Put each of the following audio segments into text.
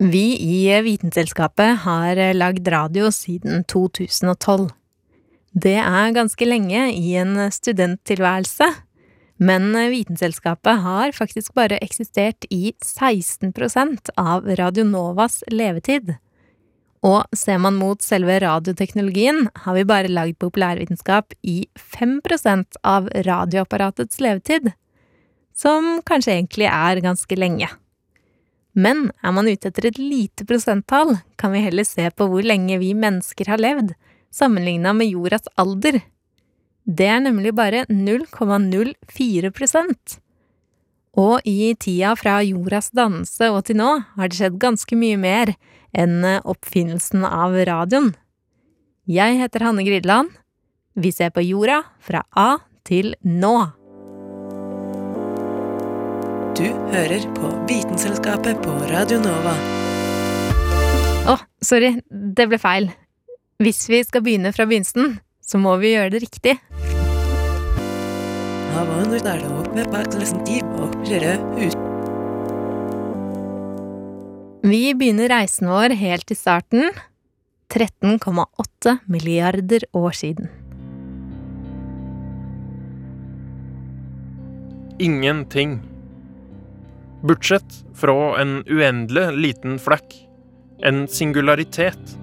Vi i Vitenselskapet har lagd radio siden 2012. Det er ganske lenge i en studenttilværelse, men Vitenselskapet har faktisk bare eksistert i 16% av Radionovas levetid. Og ser man mot selve radioteknologien, har vi bare lagd populærvitenskap i 5% av radioapparatets levetid, som kanskje egentlig er ganske lenge. Men er man ute etter et lite prosenttall, kan vi heller se på hvor lenge vi mennesker har levd, sammenligna med jordas alder. Det er nemlig bare 0,04% Og i tida fra jordas dannelse og til nå har det skjedd ganske mye mer enn oppfinnelsen av radioen. Jeg heter Hanne Gridland. Vi ser på jorda fra A til nå. Du hører på Vitenselskapet på Radio Nova. Å, sorry, det ble feil. Hvis vi skal begynne fra begynnelsen, så må vi gjøre det riktig. Vi begynner reisen vår helt til starten. 13,8 milliarder år siden. Ingenting. Bortsett fra en uendelig liten flekk. En singularitet.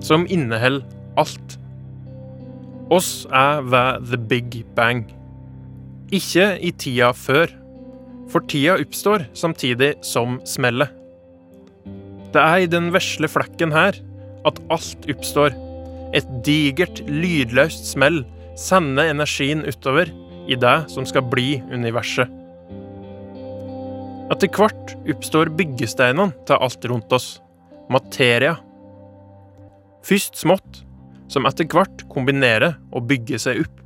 Som inneholder alt. Oss er ved the big bang. Ikke i tida før. For tida oppstår samtidig som smellet. Det er i den vesle flekken her at alt oppstår. Et digert, lydløst smell sender energien utover i det som skal bli universet. Etter hvert oppstår byggesteinene til alt rundt oss. Materia. Først smått, som etter hvert kombinerer og bygger seg opp.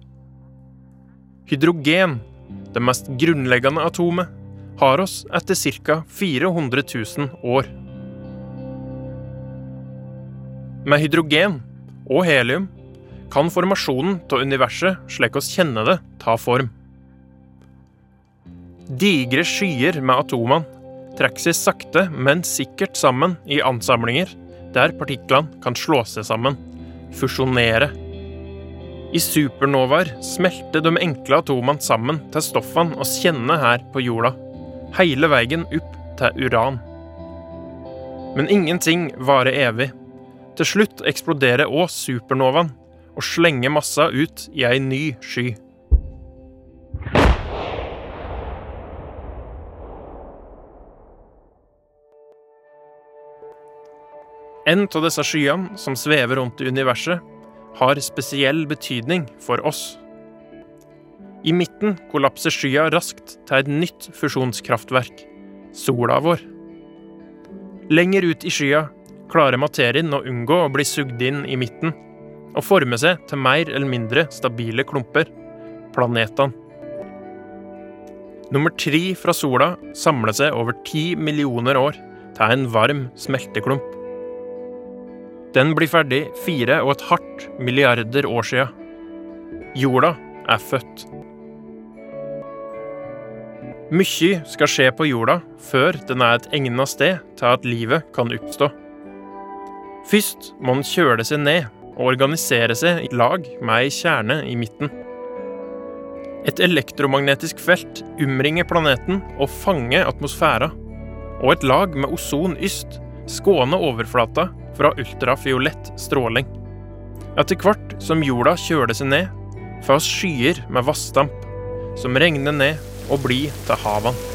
Hydrogen, det mest grunnleggende atomet, har oss etter ca. 400 000 år. Med hydrogen og helium kan formasjonen av universet, slik oss kjenner det, ta form. Digre skyer med atomene trekker seg sakte, men sikkert sammen i ansamlinger der partiklene kan slå seg sammen, fusjonere. I supernovaer smelter de enkle atomene sammen til stoffene oss kjenner her på jorda, hele veien opp til uran. Men ingenting varer evig. Til slutt eksploderer òg supernovaen og slenger massa ut i ei ny sky. En av disse skyene som svever rundt i universet, har spesiell betydning for oss. I midten kollapser skya raskt til et nytt fusjonskraftverk, sola vår. Lenger ut i skya klarer materien å unngå å bli sugd inn i midten, og forme seg til mer eller mindre stabile klumper, planetene. Nummer tre fra sola samler seg over ti millioner år til en varm smelteklump. Den blir ferdig fire og et hardt milliarder år sia. Jorda er født. Mykje skal skje på jorda før den er et egnet sted til at livet kan oppstå. Først må den kjøle seg ned og organisere seg i lag med ei kjerne i midten. Et elektromagnetisk felt umringer planeten og fanger atmosfæra, og et lag med ozon yst skåner overflata fra ultrafiolett stråling. Etter hvert som jorda kjøler seg ned, får oss skyer med vassdamp, som regner ned og blir til havene.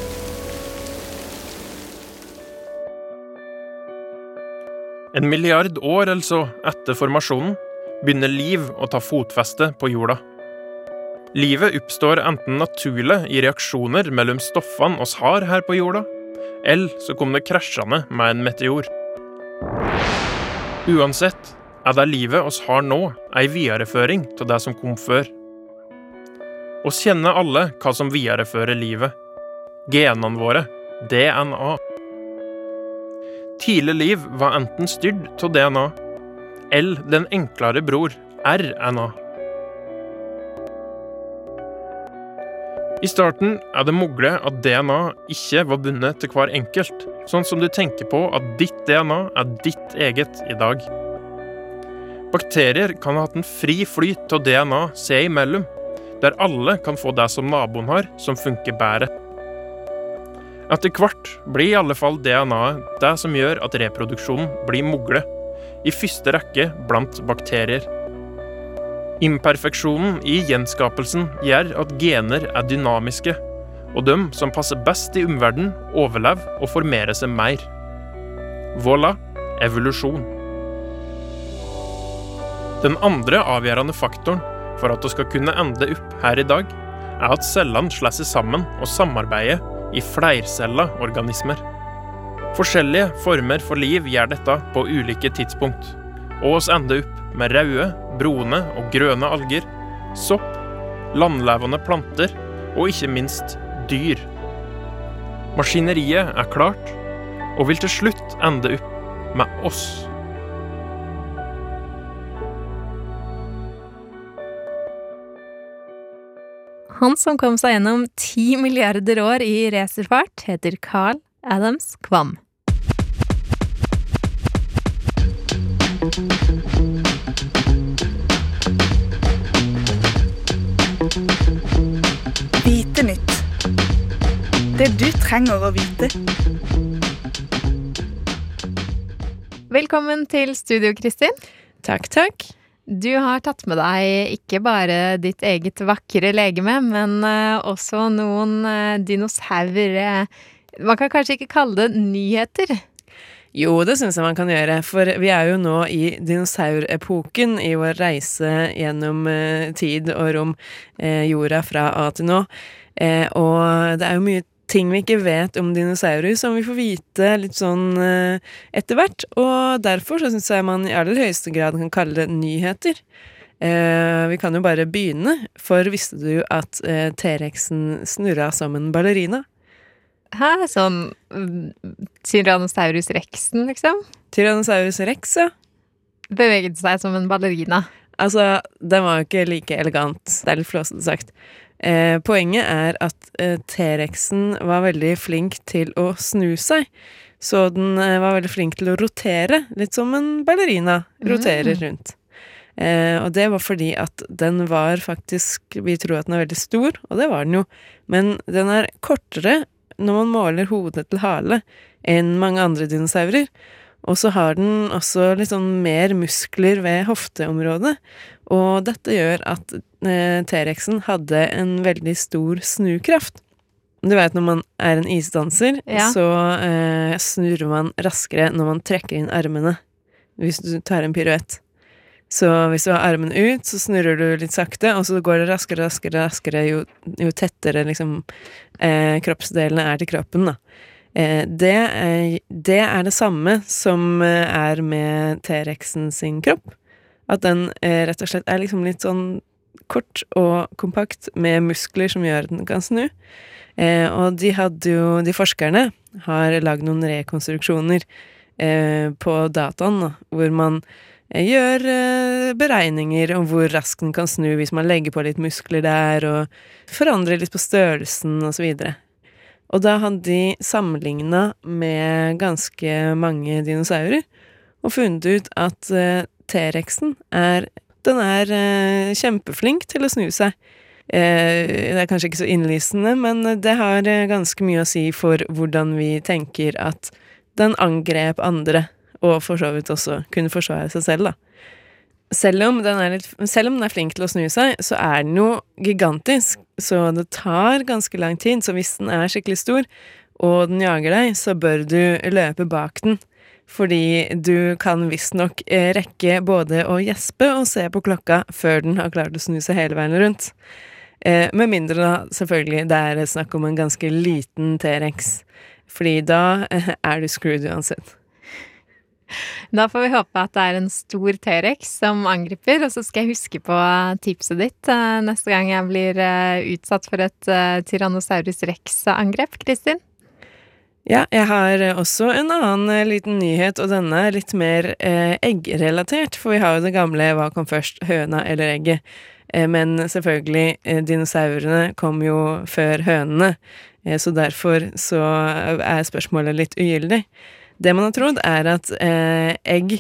En milliard år eller så etter formasjonen begynner liv å ta fotfeste på jorda. Livet oppstår enten naturlig i reaksjoner mellom stoffene oss har her på jorda, eller så kom det krasjende med en meteor. Uansett er det livet oss har nå, ei videreføring av det som kom før. Oss kjenner alle hva som viderefører livet. Genene våre, DNA. Tidlig liv var enten styrt av DNA, eller den enklere bror, RNA. I starten er det mulig at DNA ikke var bundet til hver enkelt, sånn som du tenker på at ditt DNA er ditt eget i dag. Bakterier kan ha hatt en fri flyt av DNA seg imellom, der alle kan få det som naboen har, som funker bedre. Etter hvert blir i alle fall DNA-et det som gjør at reproduksjonen blir mulig, i første rekke blant bakterier. Imperfeksjonen i gjenskapelsen gjør at gener er dynamiske, og de som passer best i omverdenen, overlever og formerer seg mer. Voilà evolusjon. Den andre avgjørende faktoren for at vi skal kunne ende opp her i dag, er at cellene slår seg sammen og samarbeider i flercella organismer. Forskjellige former for liv gjør dette på ulike tidspunkt, og oss ender opp med røde, brune og grønne alger, sopp, landlevende planter og ikke minst dyr. Maskineriet er klart, og vil til slutt ende opp med oss. Han som kom seg gjennom ti milliarder år i racerfart, heter Carl Adams Kvam. Det du trenger å vite. Velkommen til studio, Kristin. Takk, takk. Du har tatt med deg ikke bare ditt eget vakre legeme, men eh, også noen uh, dinosaurer Man kan kanskje ikke kalle det nyheter? Jo, det syns jeg man kan gjøre, for vi er jo nå i dinosaurepoken i vår reise gjennom eh, tid og rom, eh, jorda fra A til nå. Eh, og det er jo mye ting vi ikke vet om dinosaurer, som vi får vite litt sånn eh, etter hvert. Og derfor så syns jeg man i aller høyeste grad kan kalle det nyheter. Eh, vi kan jo bare begynne, for visste du at eh, T-rexen snurra som en ballerina? Hæ? Sånn mm, Tyrannosaurus rexen, liksom? Tyrannosaurus rex, ja. Beveget seg som en ballerina. Altså, den var jo ikke like elegant. Det er litt flåsete sagt. Eh, poenget er at eh, T-rexen var veldig flink til å snu seg. Så den eh, var veldig flink til å rotere, litt som en ballerina roterer Mm. rundt. Eh, og det var fordi at den var faktisk Vi tror at den er veldig stor, og det var den jo, men den er kortere når man måler hodet til hale enn mange andre dinosaurer. Og så har den også litt sånn mer muskler ved hofteområdet. Og dette gjør at eh, T-rexen hadde en veldig stor snukraft. Du vet når man er en isdanser, Ja. så eh, snurrer man raskere når man trekker inn armene. Hvis du tar en piruett. Så hvis du har armen ut, så snurrer du litt sakte, og så går det raskere, raskere, raskere jo, jo tettere liksom eh, kroppsdelene er til kroppen, da. Eh, det, er, det er det samme som eh, er med T-rexen sin kropp. At den eh, rett og slett er liksom litt sånn kort og kompakt med muskler som gjør at den kan snu. Eh, og de hadde jo, de forskerne har lagd noen rekonstruksjoner eh, på dataen, da, hvor man eh, gjør eh, beregninger om hvor raskt den kan snu hvis man legger på litt muskler der, og forandrer litt på størrelsen og så videre. Og da hadde de sammenligna med ganske mange dinosaurer, og funnet ut at eh, T-rexen er Den er eh, kjempeflink til å snu seg. Eh, det er kanskje ikke så innlysende, men det har ganske mye å si for hvordan vi tenker at den angrep andre, og for så vidt også kunne forsvare seg selv, da. Selv om, litt, selv om den er flink til å snu seg, så er den jo gigantisk, så det tar ganske lang tid. Så hvis den er skikkelig stor, og den jager deg, så bør du løpe bak den. Fordi du kan visstnok eh, rekke både å gjespe og se på klokka før den har klart å snu seg hele veien rundt. Eh, med mindre da selvfølgelig det er snakk om en ganske liten T-rex. Fordi da eh, er du screwed uansett. Da får vi håpe at det er en stor T-rex som angriper, og så skal jeg huske på tipset ditt eh, neste gang jeg blir eh, utsatt for et eh, Tyrannosaurus rex-angrep, Kristin. Ja, jeg har også en annen liten nyhet, og denne er litt mer eh, eggrelatert. For vi har jo det gamle 'hva kom først, høna eller egget'? Eh, men selvfølgelig, eh, dinosaurene kom jo før hønene, så derfor så er spørsmålet litt ugyldig. Det man har trodd, er at eh, egg,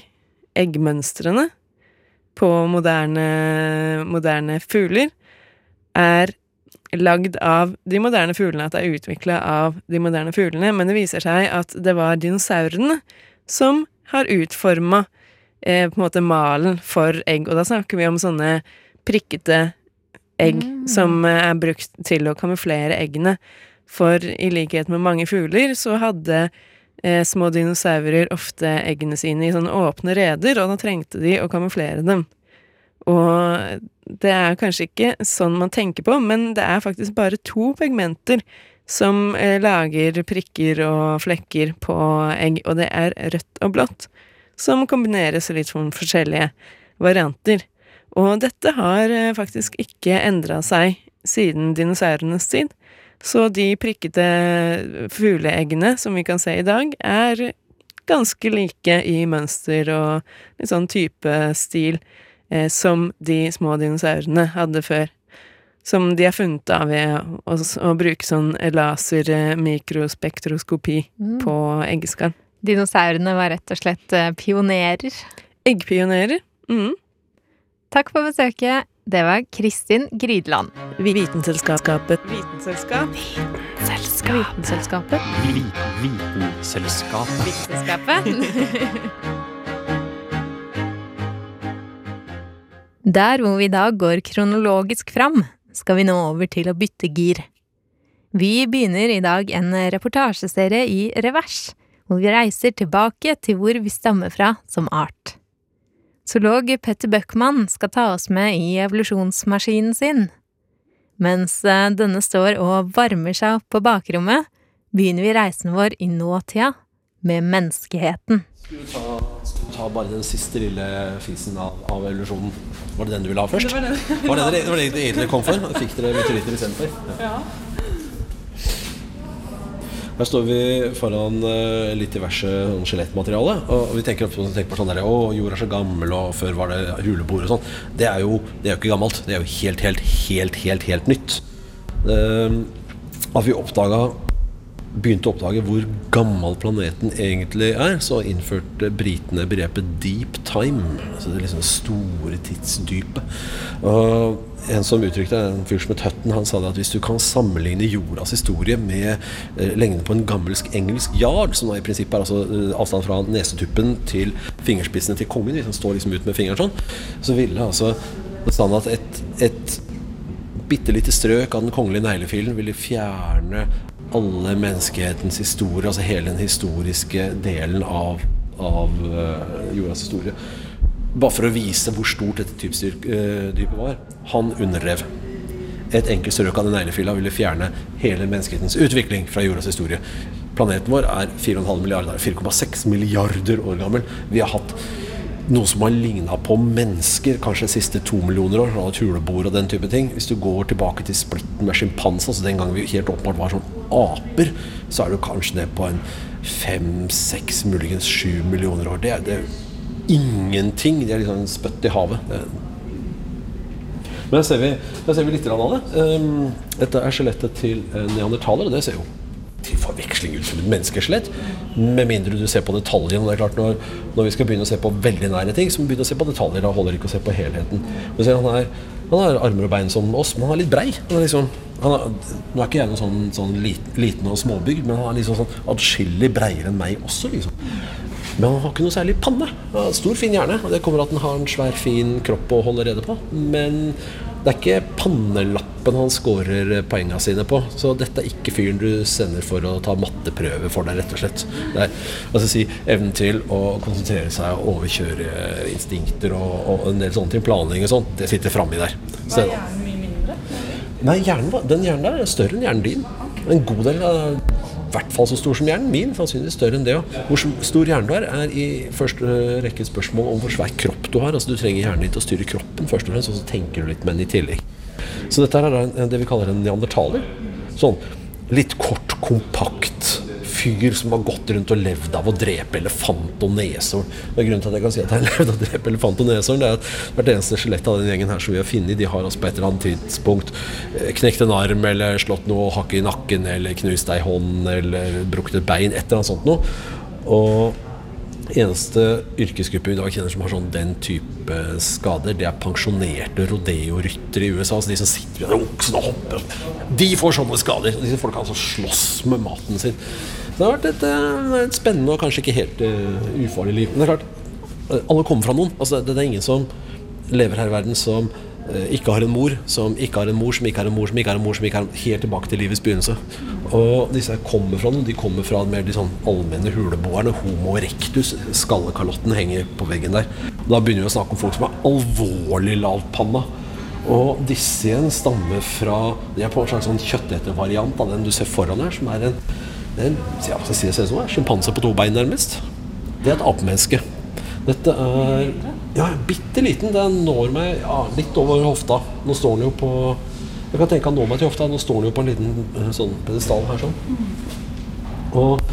eggmønstrene på moderne, moderne fugler er lagd av de moderne fuglene, at det er utvikla av de moderne fuglene, men det viser seg at det var dinosaurene som har utforma eh, på en måte malen for egg, og da snakker vi om sånne prikkete egg Mm. som eh, er brukt til å kamuflere eggene. For i likhet med mange fugler så hadde eh, små dinosaurer ofte eggene sine i sånne åpne reder, og da trengte de å kamuflere dem. Og det er kanskje ikke sånn man tenker på, men det er faktisk bare to pigmenter som eh, lager prikker og flekker på egg, og det er rødt og blått, som kombineres litt sånn forskjellige varianter. Og dette har eh, faktisk ikke endra seg siden dinosaurenes tid. Så de prikkete fugleeggene som vi kan se i dag, er ganske like i mønster og litt sånn type stil eh, som de små dinosaurene hadde før. Som de har funnet av ved å, å bruke sånn laser-mikrospektroskopi Mm. på eggeskall. Dinosaurene var rett og slett eh, pionerer. Eggpionerer. Mm. Takk for besøket. Det var Kristin Grydland. Vitenselskapet. Vitenselskap. Vitenselskapet. Vitenselskapet. Vitenselskapet. Der hvor vi i dag går kronologisk fram, skal vi nå over til å bytte gir. Vi begynner i dag en reportasjeserie i revers, hvor vi reiser tilbake til hvor vi stammer fra som art. Zoolog Petter Bøckmann skal ta oss med i evolusjonsmaskinen sin. Mens eh, denne står og varmer seg opp på bakrommet, begynner vi reisen vår i nåtida med menneskeheten. Skal du ta, skal du ta bare den siste lille fisen av, av evolusjonen? Var det den du ville ha først? Det var, det. Var det, var det dere egentlig kom for? Fikk dere meteoritter istedenfor? Ja. Her står vi foran uh, litt diverse sånn skjelettmateriale. Og vi tenker, ofte- tenker på sånn der, å, jord er så gammel, og før var det rulebord og sånn. Det er jo det er jo ikke gammelt. Det er jo helt, helt, helt, helt, helt nytt. Uh, at vi oppdaga begynte å oppdage hvor gammel planeten egentlig er, så innførte britene begrepet 'deep time'. Altså det liksom store tidsdypet. Og en som uttrykte en fyr som het Hutton, han sa det at hvis du kan sammenligne jordas historie med eh, lengden på en gammelsk engelsk yard, som i prinsippet er altså eh, avstand fra nesetuppen til fingerspissene til kongen, hvis han står liksom ut med fingeren sånn, så ville altså bestanden at et, et bitte lite strøk av den kongelige neglefilen ville fjerne alle menneskehetens historie, altså hele den historiske delen av, av eh, jordas historie. Bare for å vise hvor stort dette typsdypet var. Han underrev. Et enkelt strøk av den neglefila ville fjerne hele menneskehetens utvikling fra jordas historie. Planeten vår er 4,5 milliarder, 4,6 milliarder år gammel. Vi har hatt noe som har ligna på mennesker kanskje de siste to millioner år. sånn huleboer og den type ting. Hvis du går tilbake til splitten med sjimpanser, altså den gangen vi helt åpenbart var sånn aper, så er du kanskje ned på en fem-seks, muligens sju millioner år. Det er, det er ingenting. Det er liksom en spøtt i havet. Men her ser vi, ser vi litt av det. Um, dette er skjelettet til neandertalere. det ser jo til forveksling ut som et menneskeskjelett. Med mindre du ser på detaljene. Det er klart når, når vi skal begynne å se på veldig nære ting, så må vi begynne å se på detaljer. Da holder det ikke å se på helheten. Ser, han, er, han har armer og bein som oss, men han er litt brei. Er liksom, er, nå er ikke jeg noen sånn, sånn liten, og småbygd, men han er liksom sånn atskillig breiere enn meg også, liksom. Men han har ikke noe særlig panne. Stor, fin hjerne. Og det kommer at han har en svær, fin kropp å holde rede på. Men det er ikke pannelappen han scorer poengene sine på. Så dette er ikke fyren du sender for å ta matteprøve for deg, rett og slett. Det er altså si, evnen til å konsentrere seg og overkjøre instinkter og, og en del sånne ting. Planlegging og sånn. Det sitter framme der. Så, Nei, hjernen, var- den hjernen der er større enn hjernen din. En god del av hvert fall så stor som hjernen min, sannsynligvis større enn det òg. Hvor stor hjernen du er, er i første rekke et spørsmål om hvor svær kropp du har. Altså Du trenger hjernen din til å styre kroppen først og fremst, og så tenker du litt med den i tillegg. Så dette er det vi kaller en neandertaler. Sånn litt kort, kompakt fyr som har gått rundt og levd av å drepe elefant og neshorn. Grunnen til at jeg kan si at jeg har levd av å drepe elefant og neshorn, er at hvert eneste skjelett av den gjengen her som vi har funnet, de har altså på et eller annet tidspunkt eh, knekt en arm eller slått noe hakk i nakken eller knust ei hånd eller brukket et bein, et eller annet sånt noe. Og eneste yrkesgruppe vi i dag kjenner som har sånn den type skader, det er pensjonerte rodeo-ryttere i USA. Altså de som sitter ved oksen og hopper. De får sånne skader. Disse folka altså slåss med maten sin. Det har vært et, eh, et spennende og kanskje ikke helt uh, ufarlig liv. Men det er klart, eh, alle kommer fra noen. Altså, det, det er ingen som lever her i verden som ikke har en mor, som ikke har en mor, som ikke har en mor, som ikke har en mor, som ikke har en Helt tilbake til livets begynnelse. Og disse her kommer fra noe. De kommer fra mer de sånn allmenne huleboerne. Homo erectus. Skallekalotten henger på veggen der. Da begynner vi å snakke om folk som er alvorlig lavpanna. Og disse igjen stammer fra De er på en slags sånn kjøttetervariant av den du ser foran her, som er en, en ja, skal si, det som en sjimpanse på to bein, nærmest. Det er et apemenneske. Dette er ja, bitte liten. Den når meg ja, litt over hofta. Nå står den jo på Jeg kan tenke han når meg til hofta. Nå står den jo på en liten eh, sånn pedestal her sånn. Og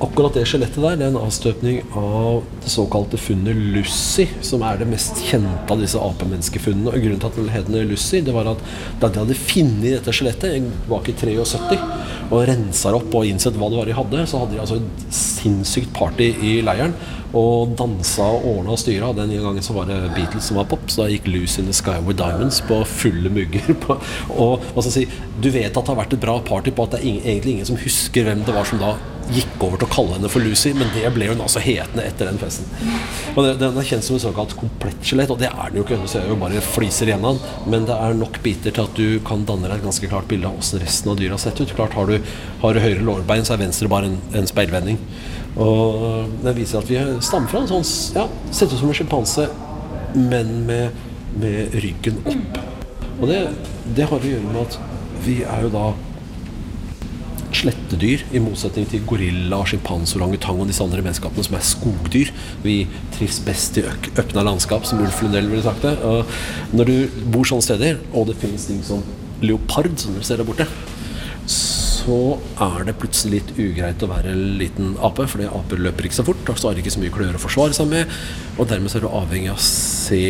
akkurat det skjelettet der, det er en avstøpning av det såkalte funnet Lucy, som er det mest kjente av disse apemenneskefunnene. Og grunnen til at den het Lucy, det var at da de hadde funnet dette skjelettet bak i 73 og rensa opp og innsett hva det var de hadde, så hadde de altså et sinnssykt party i leiren. Og dansa og ordna og styra. Den gangen så var det Beatles som var pop, så da gikk Lucy in the Sky with Diamonds på fulle mugger. På, og hva skal jeg si, du vet at det har vært et bra party på at det er egentlig ingen som husker hvem det var som da gikk over til å kalle henne for Lucy, men det ble hun altså hetende etter den festen. Og det, Den er kjent som et såkalt komplettskjelett, og det er den jo ikke. Så jeg jo bare fliser igjen av den, men det er nok biter til at du kan danne deg et ganske klart bilde av hvordan resten av dyret har sett ut. Klart Har du, har du høyre lårbein, så er venstre bare en, en speilvending. Og det viser at vi stammer fra en sånn ja, Sett ut som en sjimpanse, men med, med ryggen opp. Og det, det har å gjøre med at vi er jo da slettedyr, i motsetning til gorilla, sjimpanse, orangutang og disse andre menneskapene som er skogdyr. Vi trives best i øk åpna landskap, som Ulf Lundell ville sagt det. Og når du bor sånne steder, og det finnes ting som leopard, som dere ser der borte, så er det plutselig litt ugreit å være en liten ape, fordi aper løper ikke så fort, og så har de ikke så mye klør å forsvare seg med, og dermed så er du avhengig av å se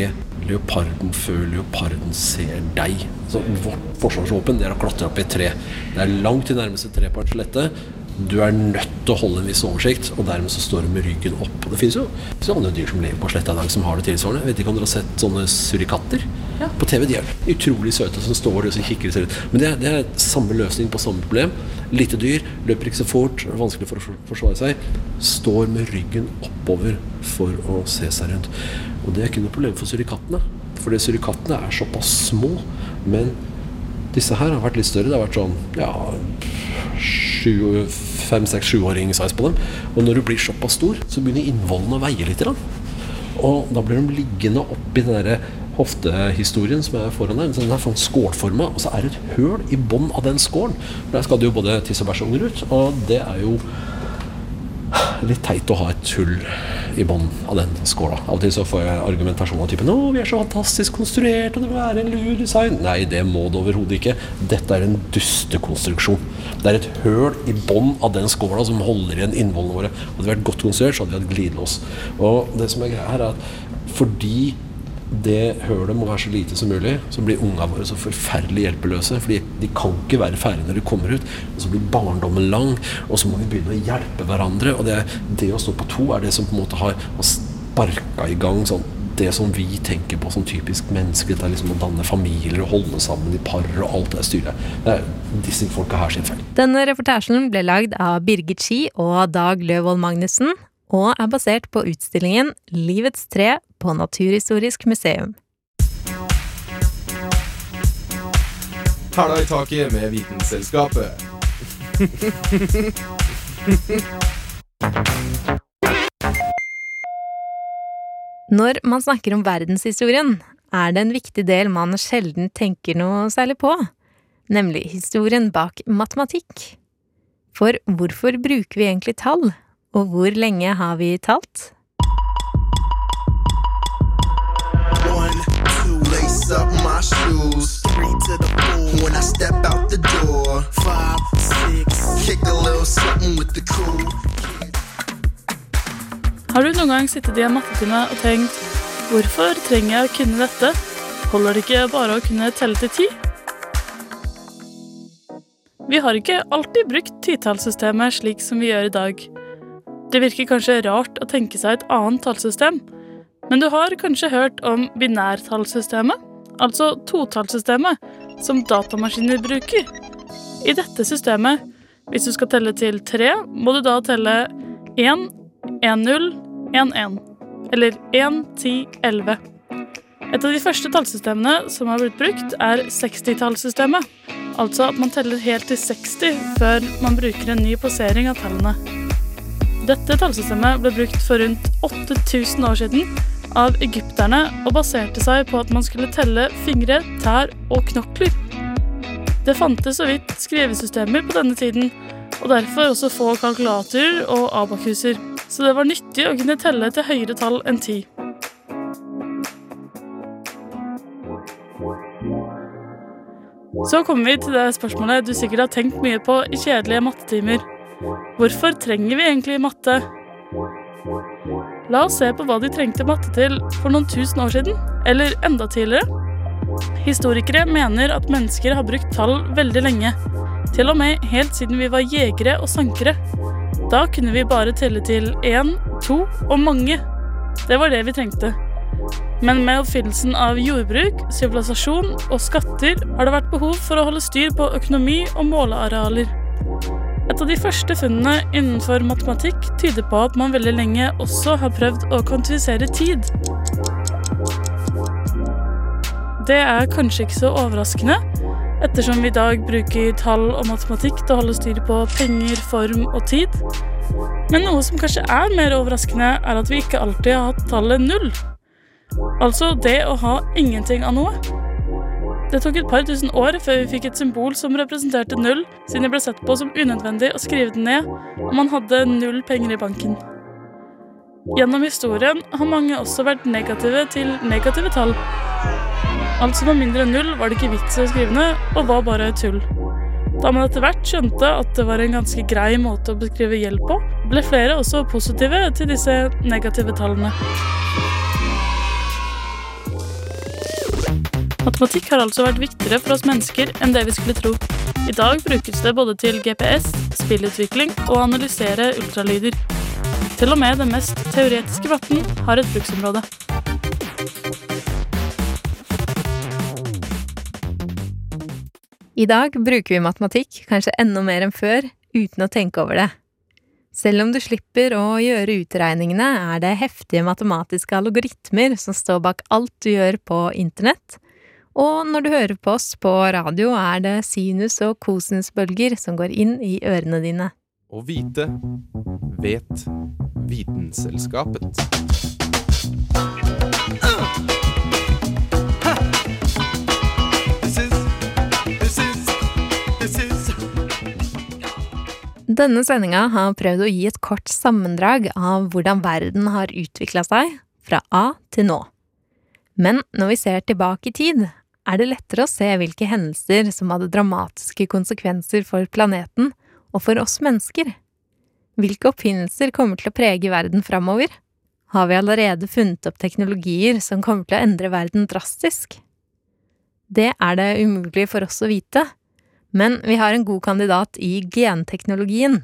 leoparden før leoparden ser deg. Så vårt forsvarsvåpen er å klatre opp i et tre. Det er langt til nærmeste tre. Du er nødt til å holde en viss oversikt, og dermed så står du med ryggen opp. Og det finnes jo sånne andre dyr som lever på sletta i dag, som har det tilsvarende. Vet ikke om dere har sett sånne surikatter på TV? De er utrolig søte, som står og kikker ser ut. Men det er, det er samme løsning på samme problem. Lite dyr, løper ikke så fort, er vanskelig for å forsvare seg. Står med ryggen oppover for å se seg rundt. Og det er ikke noe problem for surikattene. Fordi surikattene er såpass små. Men disse her har vært litt større. Det har vært sånn ja, fem-seks-sjuåring-size på dem. Og når du blir såpass stor, så begynner innvollene å veie litt. Da. Og da blir de liggende oppi den der hoftehistorien som er foran deg. Den er sånn skålforma, og så er det et høl i bånn av den skålen. Der skal det jo både tiss og unger ut. Og det er jo litt teit å ha et hull i bånn av den skåla. Av og til så får jeg argumentasjon av typen 'Å, vi er så fantastisk konstruert, og det må være en lur design'. Nei, det må det overhodet ikke. Dette er en dustekonstruksjon. Det er et høl i bånn av den skåla som holder igjen innvollene våre. Hadde vi vært godt konstruert, så hadde vi hatt glidelås. Og det som er greia her, er at fordi det hølet må være så lite som mulig, så blir unga våre så forferdelig hjelpeløse. Fordi de kan ikke være ferdige når de kommer ut. Og så blir barndommen lang, og så må vi begynne å hjelpe hverandre. Og det, det å stå på to er det som på en måte har, sparka i gang sånn det som vi tenker på som typisk menneskelig. Det er liksom å danne familier og holde sammen i par og alt det styret. Det er disse folka her sin feil. Denne reportasjen ble lagd av Birgit Ski og Dag Løvold Magnussen, og er basert på utstillingen Livets tre på Naturhistorisk museum. Hæla i taket med Vitenselskapet. Når man snakker om verdenshistorien, er det en viktig del man sjelden tenker noe særlig på. nemlig historien bak matematikk. For hvorfor bruker vi egentlig tall, og hvor lenge har vi talt? Up my shoes. Three to the pool When I step out the door. Five, six. Kick a little something with the crew. Har du noen gang sittet i en mattetime og tenkt hvorfor trenger jeg å kunne dette? Holder det ikke bare å kunne telle til ti? Vi har ikke alltid brukt titallssystemet slik som vi gjør i dag. Det virker kanskje rart å tenke seg et annet tallsystem, men du har kanskje hørt om binærtallssystemet, altså totallssystemet, som datamaskiner bruker. I dette systemet, hvis du skal telle til tre, må du da telle 1, 1-0, 1-1. Eller 1-10-11. Et av de første tallsystemene som har blitt brukt, er 60-tallssystemet. Altså at man teller helt til 60 før man bruker en ny posering av tallene. Dette tallsystemet ble brukt for rundt 8000 år siden av egypterne og baserte seg på at man skulle telle fingre, tær og knokler. Det fantes så vidt skrivesystemer på denne tiden, og derfor også få kalkulatorer og abakuser, så det var nyttig å kunne telle til høyere tall enn ti. Så kommer vi til det spørsmålet du sikkert har tenkt mye på i kjedelige mattetimer. Hvorfor trenger vi egentlig matte? La oss se på hva de trengte matte til for noen tusen år siden, eller enda tidligere. Historikere mener at mennesker har brukt tall veldig lenge, til og med helt siden vi var jegere og sankere. Da kunne vi bare telle til én, to og mange. Det var det vi trengte. Men med oppfinnelsen av jordbruk, sivilisasjon og skatter har det vært behov for å holde styr på økonomi og målearealer. Et av de første funnene innenfor matematikk tyder på at man veldig lenge også har prøvd å kvantifisere tid. Det er kanskje ikke så overraskende, ettersom vi i dag bruker tall og matematikk til å holde styr på penger, form og tid. Men noe som kanskje er mer overraskende, er at vi ikke alltid har hatt tallet null. Altså det å ha ingenting av noe. Det tok et par tusen år før vi fikk et symbol som representerte null, siden det ble sett på som unødvendig å skrive det ned, og man hadde null penger i banken. Gjennom historien har mange også vært negative til negative tall. Alt som var mindre enn null, var det ikke vits i å skrive ned, og var bare tull. Da man etter hvert skjønte at det var en ganske grei måte å beskrive gjeld på, ble flere også positive til disse negative tallene. Matematikk har altså vært viktigere for oss mennesker enn det vi skulle tro. I dag brukes det både til GPS, spillutvikling og å analysere ultralyder. Til og med den mest teoretiske matten har et bruksområde. I dag bruker vi matematikk kanskje enda mer enn før, uten å tenke over det. Selv om du slipper å gjøre utregningene, er det heftige matematiske algoritmer som står bak alt du gjør på internett, og når du hører på oss på radio, er det sinus- og kosinusbølger som går inn i ørene dine. Å vite vet Vitenselskapet. Denne sendinga har prøvd å gi et kort sammendrag av hvordan verden har utvikla seg fra A til nå. Men når vi ser tilbake i tid, er det lettere å se hvilke hendelser som hadde dramatiske konsekvenser for planeten og for oss mennesker. Hvilke oppfinnelser kommer til å prege verden framover? Har vi allerede funnet opp teknologier som kommer til å endre verden drastisk? Det er det umulig for oss å vite, men vi har en god kandidat i genteknologien.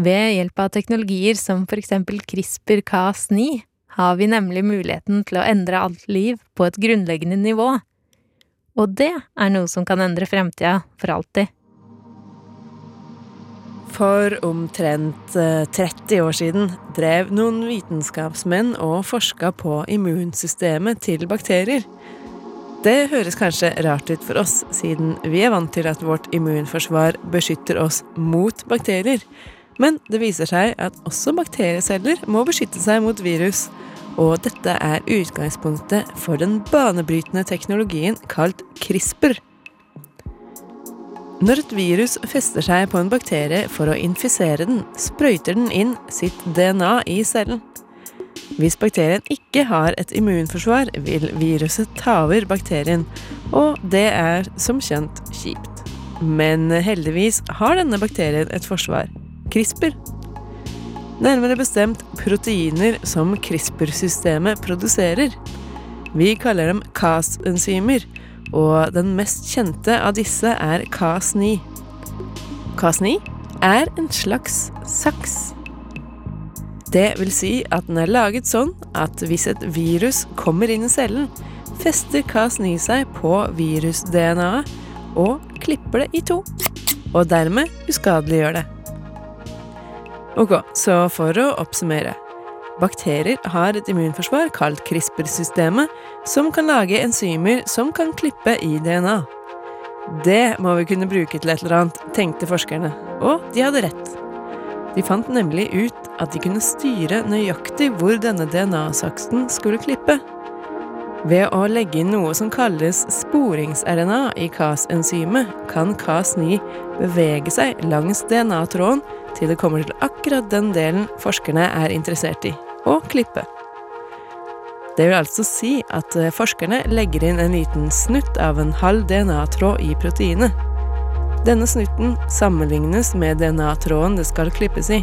Ved hjelp av teknologier som for eksempel CRISPR-Cas9 har vi nemlig muligheten til å endre alt liv på et grunnleggende nivå. Og det er noe som kan endre fremtida for alltid. For omtrent 30 år siden drev noen vitenskapsmenn og forska på immunsystemet til bakterier. Det høres kanskje rart ut for oss, siden vi er vant til at vårt immunforsvar beskytter oss mot bakterier. Men det viser seg at også bakterieceller må beskytte seg mot virus. Og dette er utgangspunktet for den banebrytende teknologien kalt CRISPR. Når et virus fester seg på en bakterie for å infisere den, sprøyter den inn sitt DNA i cellen. Hvis bakterien ikke har et immunforsvar, vil viruset ta over bakterien, og det er som kjent kjipt. Men heldigvis har denne bakterien et forsvar CRISPR. Nærmere bestemt proteiner som CRISPR-systemet produserer. Vi kaller dem Cas-enzymer, og den mest kjente av disse er Cas9. Cas9 er en slags saks. Det vil si at den er laget sånn at hvis et virus kommer inn i cellen, fester Cas9 seg på virus-DNA-et og klipper det i to. Og dermed uskadeliggjør det. Ok, så for å oppsummere. Bakterier har et immunforsvar kalt CRISPR-systemet, som kan lage enzymer som kan klippe i DNA. Det må vi kunne bruke til et eller annet, tenkte forskerne, og de hadde rett. De fant nemlig ut at de kunne styre nøyaktig hvor denne DNA-saksen skulle klippe. Ved å legge inn noe som kalles sporings-RNA i Cas-enzymet, kan Cas9 bevege seg langs DNA-tråden til det kommer til akkurat den delen forskerne er interessert i og klippe. Det vil altså si at eh, forskerne legger inn en liten snutt av en halv DNA-tråd i proteinet. Denne snutten sammenlignes med DNA-tråden det skal klippes i.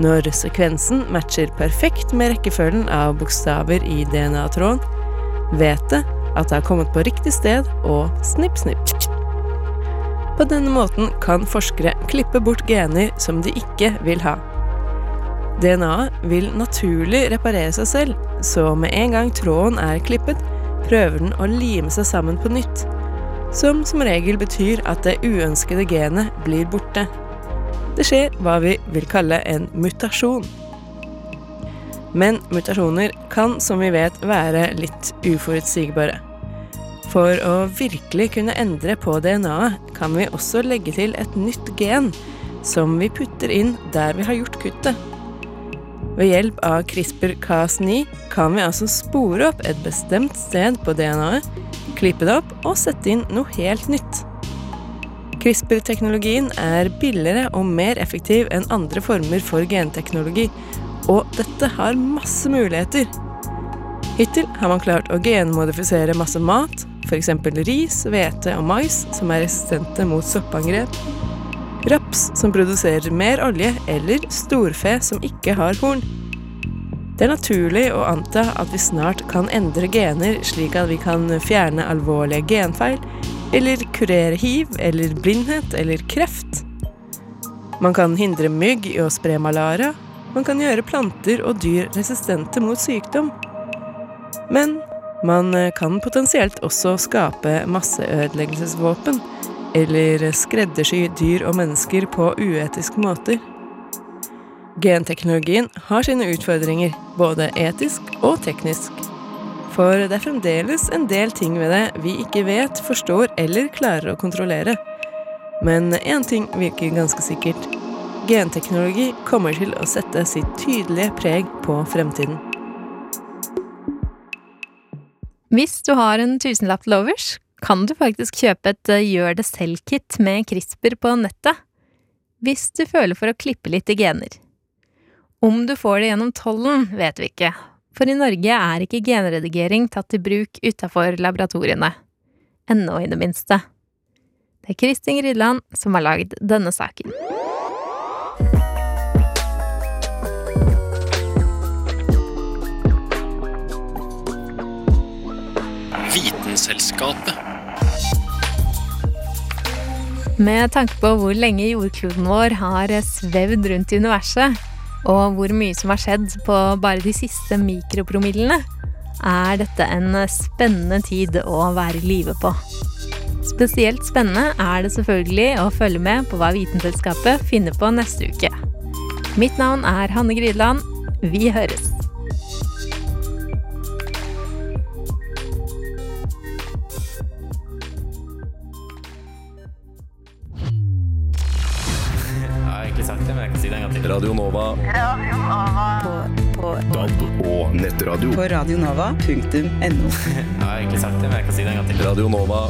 Når sekvensen matcher perfekt med rekkefølgen av bokstaver i DNA-tråden, vet det at det har kommet på riktig sted og snipp, snipp. På denne måten kan forskere klippe bort gener som de ikke vil ha. DNA-et vil naturlig reparere seg selv, så med en gang tråden er klippet, prøver den å lime seg sammen på nytt, som som regel betyr at det uønskede genet blir borte. Det skjer hva vi vil kalle en mutasjon. Men mutasjoner kan, som vi vet, være litt uforutsigbare. For å virkelig kunne endre på DNA-et, kan vi også legge til et nytt gen, som vi putter inn der vi har gjort kuttet. Ved hjelp av CRISPR-Cas9 kan vi altså spore opp et bestemt sted på DNA-et, klippe det opp og sette inn noe helt nytt. CRISPR-teknologien er billigere og mer effektiv enn andre former for genteknologi, og dette har masse muligheter. Hittil har man klart å genmodifisere masse mat, f.eks. ris, hvete og mais, som er resistente mot soppangrep, raps som produserer mer olje, eller storfe som ikke har horn. Det er naturlig å anta at vi snart kan endre gener slik at vi kan fjerne alvorlige genfeil, eller kurere hiv eller blindhet eller kreft. Man kan hindre mygg i å spre malaria, man kan gjøre planter og dyr resistente mot sykdom. Men man kan potensielt også skape masseødeleggelsesvåpen, eller skreddersy dyr og mennesker på uetiske måter. Genteknologien har sine utfordringer, både etisk og teknisk. For det er fremdeles en del ting ved det vi ikke vet, forstår eller klarer å kontrollere. Men én ting virker ganske sikkert. Genteknologi kommer til å sette sitt tydelige preg på fremtiden. Hvis du har en tusenlapp til overs, kan du faktisk kjøpe et eh, gjør det selv-kit med CRISPR på nettet. Hvis du føler for å klippe litt i gener. Om du får det gjennom tollen, vet vi ikke, for i Norge er ikke genredigering tatt i bruk utafor laboratoriene. Ennå, i det minste. Det er Kristin Rydland som har lagd denne saken. Vitenselskapet. Med tanke på hvor lenge jordkloden vår har svevd rundt i universet, og hvor mye som har skjedd på bare de siste mikropromillene, er dette en spennende tid å være i live på. Spesielt spennende er det selvfølgelig å følge med på hva Vitenselskapet finner på neste uke. Mitt navn er Hanne Grydland. Vi høres. radionova.no. Jeg har egentlig sagt det, men jeg kan si det en gang til. Radio Nova.